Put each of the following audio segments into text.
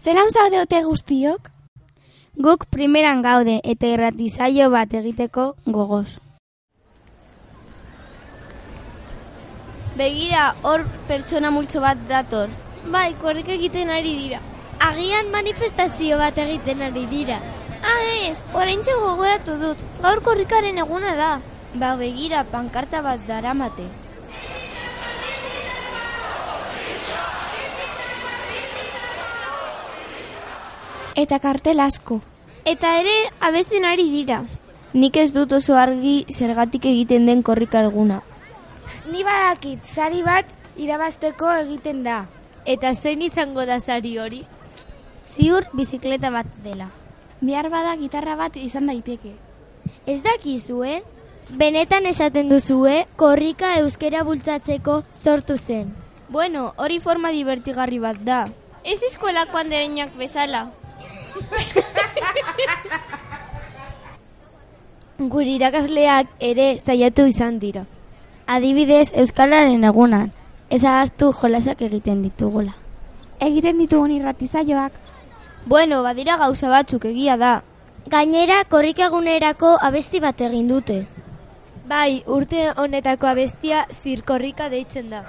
Zeran zaudeote guztiok? Guk primeran gaude eta irratizaio bat egiteko gogoz. Begira, hor pertsona multzo bat dator. Bai, korrik egiten ari dira. Agian manifestazio bat egiten ari dira. Ah, ez, orain gogoratu dut. Gaur korrikaren eguna da. Ba, begira, pankarta bat daramate. Eta kartel asko. Eta ere, abesten ari dira. Nik ez dut oso argi zergatik egiten den korrika eguna. Ni badakit, sari bat irabazteko egiten da. Eta zein izango da sari hori? Ziur bizikleta bat dela. Bihar bada gitarra bat izan daiteke. Ez dakizue, benetan esaten duzue, korrika euskera bultzatzeko sortu zen. Bueno, hori forma divertigarri bat da. Ez eskolakoan dereinak bezala. Guri irakasleak ere zaiatu izan dira. Adibidez, Euskalaren egunan, ez ahaztu jolasak egiten ditugula. Egiten ditugun irratizaioak. Bueno, badira gauza batzuk egia da. Gainera, korrikagunerako abesti bat egin dute. Bai, urte honetako abestia zirkorrika deitzen da.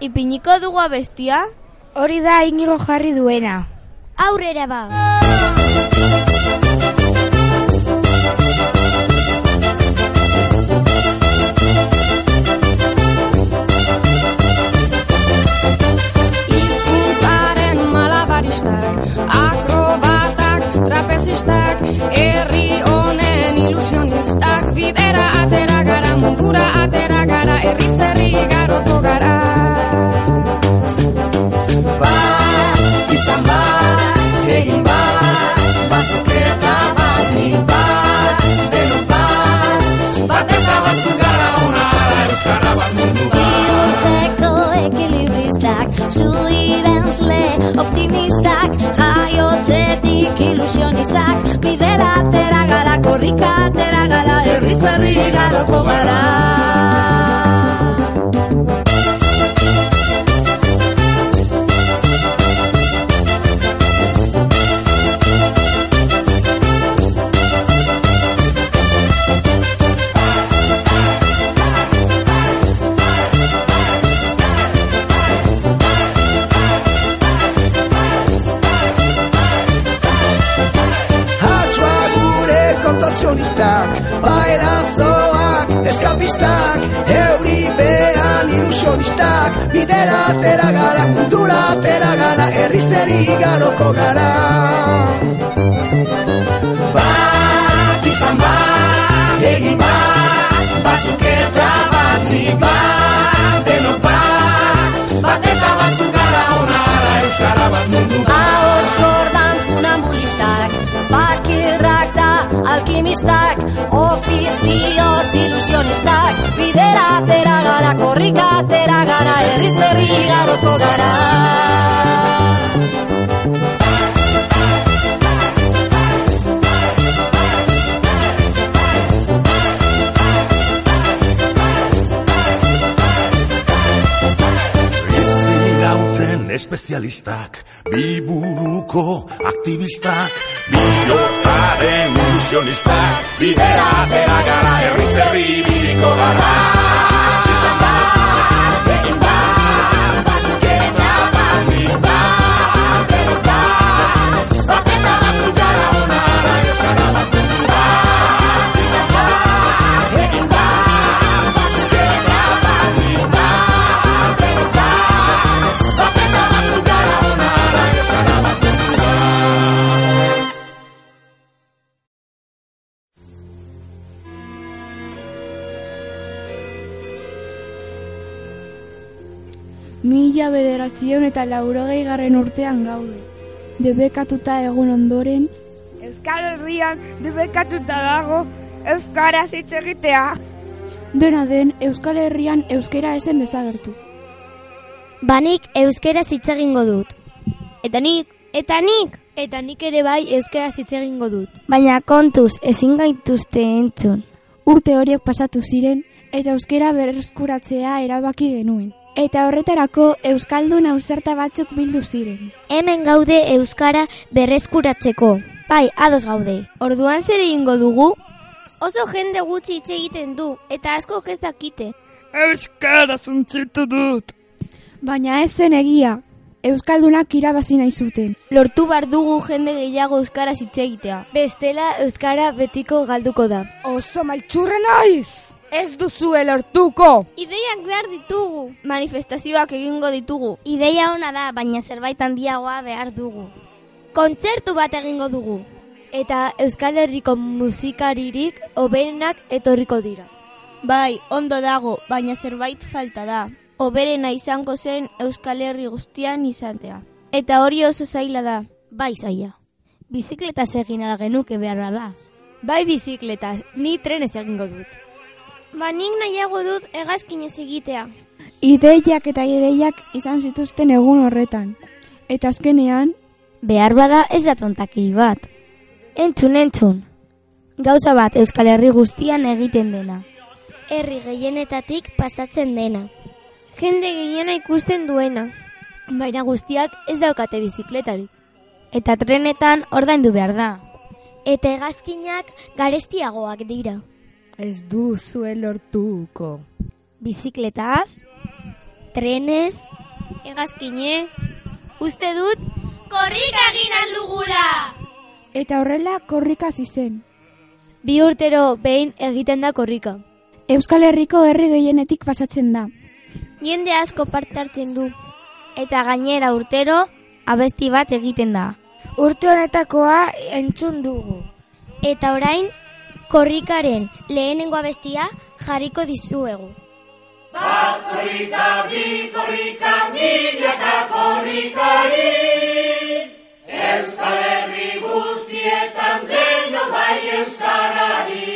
Ipiniko dugu abestia? Hori da inigo jarri duena. Aurrera ba! Bidera atera gara, mundura atera gara, herri zerri garoko gara. Jaiotzetik ilusionistak, bidera atera gara, korrika atera gara, herri zerri garoko gara. Ilusionistak, bidera atera gara, mundura atera gara, herri zeri garoko gara. Bat izan bat, egin bat, batzuk eta bat, bat, denok bat, bat eta batzuk gara onara, euskara bat mundu bat. Ahots gordan funambulistak, bakirrak da alkimistak, ofizioz ilusionistak, bidera korrika atera gara, herri zerri garoko gara. Espezialistak, biburuko aktivistak, bihotzaren ilusionistak, bidera atera gara, herri Mila bederatzion eta laurogei garren urtean gaude. Debekatuta egun ondoren, Euskal Herrian debekatuta dago Euskaraz hitz egitea. dena den Euskal Herrian euskera esen desagertu. Banik euskeraz hitz egingo dut. Eta nik, Eta nik, eta nik ere bai euskaraz hitz egingo dut. Baina kontuz, ezin gaituzte entzun. Urte horiek pasatu ziren eta euskera berreskuratzea erabaki genuen. Eta horretarako Euskaldun ausarta batzuk bildu ziren. Hemen gaude Euskara berreskuratzeko. Bai, ados gaude. Orduan zer egingo dugu? Oso jende gutxi hitz egiten du, eta asko ez dakite. Euskara zuntzitu dut. Baina ez zen egia. Euskaldunak irabazi nahi zuten. Lortu bar dugu jende gehiago euskara hitz egitea. Bestela euskara betiko galduko da. Oso maltsurre naiz! Ez duzue lortuko! Ideiak behar ditugu. Manifestazioak egingo ditugu. Ideia ona da, baina zerbait handiagoa behar dugu. Kontzertu bat egingo dugu. Eta Euskal Herriko musikaririk oberenak etorriko dira. Bai, ondo dago, baina zerbait falta da. Oberena izango zen Euskal Herri guztian izatea. Eta hori oso zaila da. Bai, zaila. Bizikletaz egin ala genuke beharra da. Bai bizikletaz, ni trenez egingo dut. Ba nik nahiago dut hegazkinez egitea. Ideiak eta ideiak izan zituzten egun horretan. Eta azkenean, Behar bada ez da tontakiri bat. Entzun, entzun. Gauza bat Euskal Herri guztian egiten dena. Herri gehienetatik pasatzen dena. Jende gehiena ikusten duena. Baina guztiak ez daukate bizikletarik. Eta trenetan ordaindu behar da. Eta hegazkinak garestiagoak dira. Ez du zuen lortuko. Bizikletaz, Trenez, hegazkinez, Uste dut, korrika egin aldugula! eta horrela korrika zen. bi urtero behin egiten da korrika. Euskal Herriko herri gehienetik pasatzen da. Jende asko parte hartzen du. eta gainera urtero, abesti bat egiten da. Urte honetakoa entzun dugu. Eta orain, korrikaren lehenengo abestia jarriko dizuegu. Bat korrika, bi korrika, milaka korrikari. Euskal Herri guztietan deno bai Euskarari.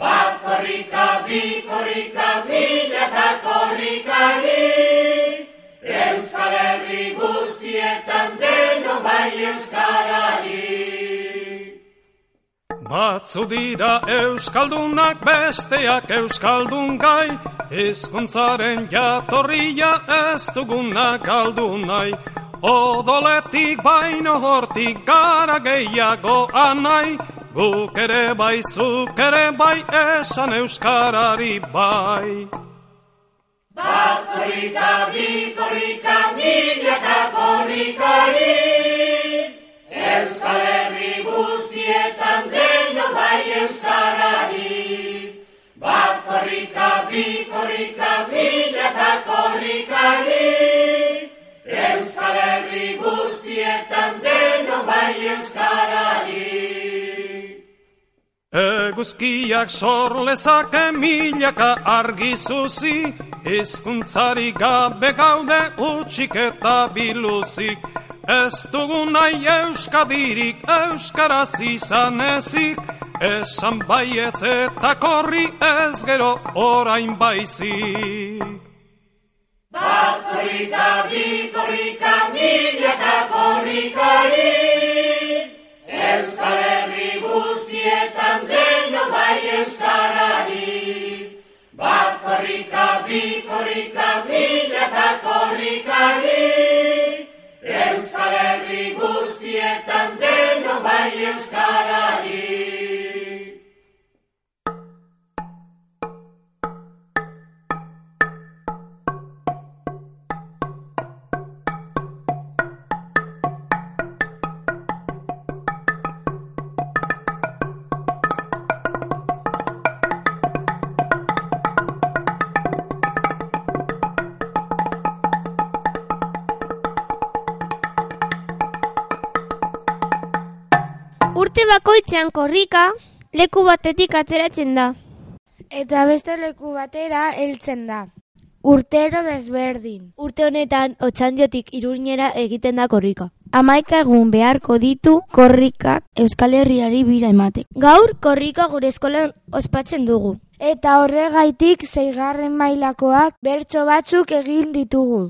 Bat korrika, bi korrika, milaka korrikari. Euskal Herri guztietan deno bai Euskarari. Batzu dira euskaldunak besteak euskaldun gai, hizkuntzaren jatorria ez duguna galdu nahi. Odoletik baino hortik gara gehiago anai, guk ere bai, zuk ere bai, esan euskarari bai. Bat korrika, bi korrika, milaka korrikari. Euskarari. Bat korrika, bi korrika, milaka korrikari. Euskal Herri guztietan deno bai Euskarari. Eguzkiak sorlezake milaka argi zuzi, hizkuntzari gabe gaude utxik eta biluzik. Ez dugu nahi euskadirik euskaraz izan ezik, esan baietz eta korri ez gero orain baizik. Bat korrika, bi korrika, milaka korrikari. Euskal Herri guztietan deno bai Euskarari. Bat korrika, bi korrika, milaka korrikari. Euskal Herri guztietan deno bai Euskarari. Urte bakoitzean korrika, leku batetik ateratzen da. Eta beste leku batera heltzen da. Urtero desberdin. Urte honetan, otxandiotik iruñera egiten da korrika. Amaika egun beharko ditu korrikak Euskal Herriari bira emate. Gaur korrika gure eskolan ospatzen dugu. Eta horregaitik zeigarren mailakoak bertso batzuk egin ditugu.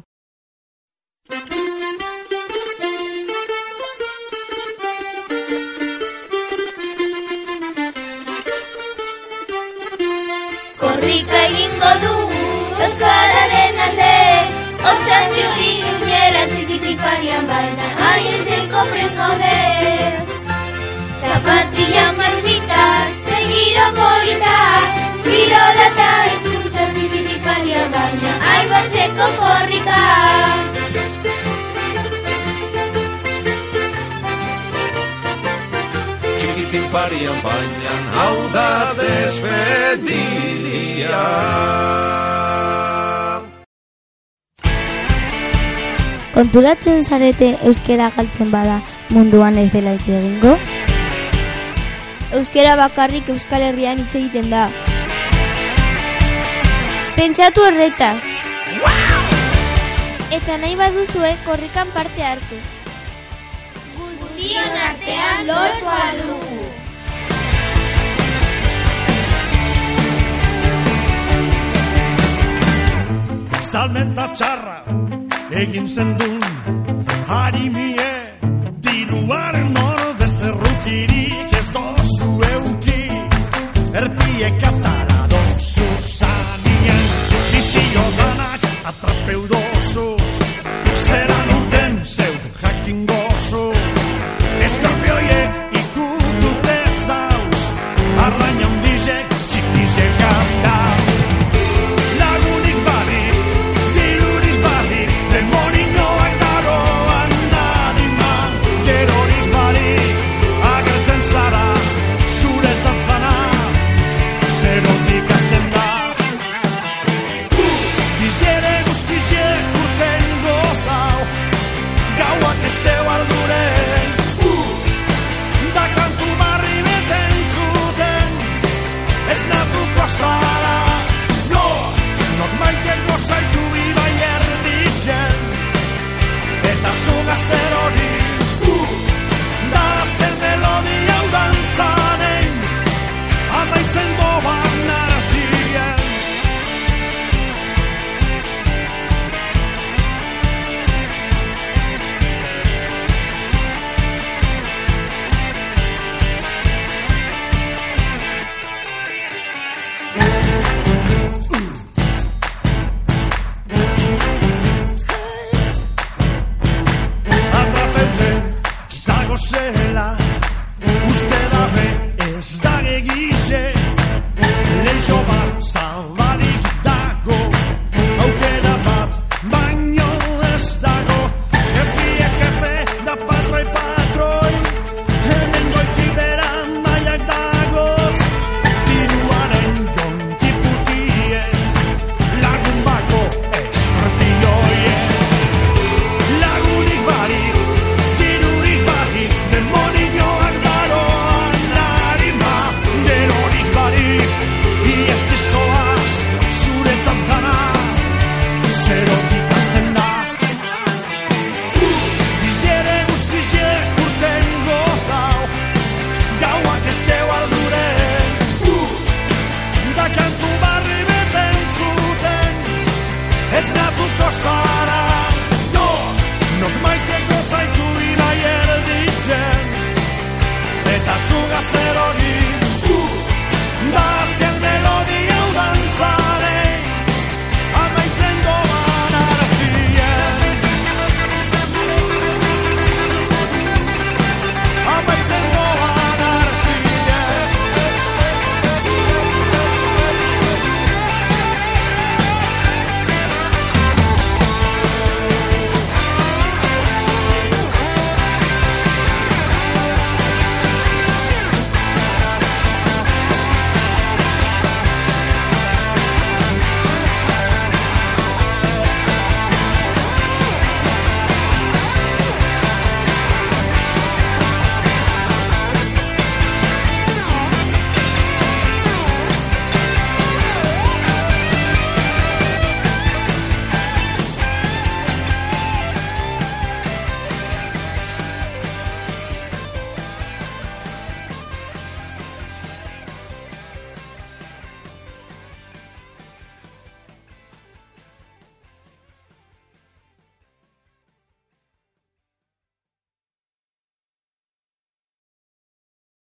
korrika egingo dugu Euskararen alde. Otsan diuri unera txikiti parian baina Haien zeiko preskode Zapatilla marxitas, se giro polita Giro lata, es mucha txikiti parian baina Ai korrika Txikitik parian baina hau da desbediria. Konturatzen zarete euskera galtzen bada munduan ez dela hitz egingo? Euskera bakarrik Euskal Herrian hitz egiten da. Pentsatu horretaz. Eta nahi baduzue korrikan parte hartu. Guztion artean lortu dugu. Salmenta txarra egin zendun harimie conocerla.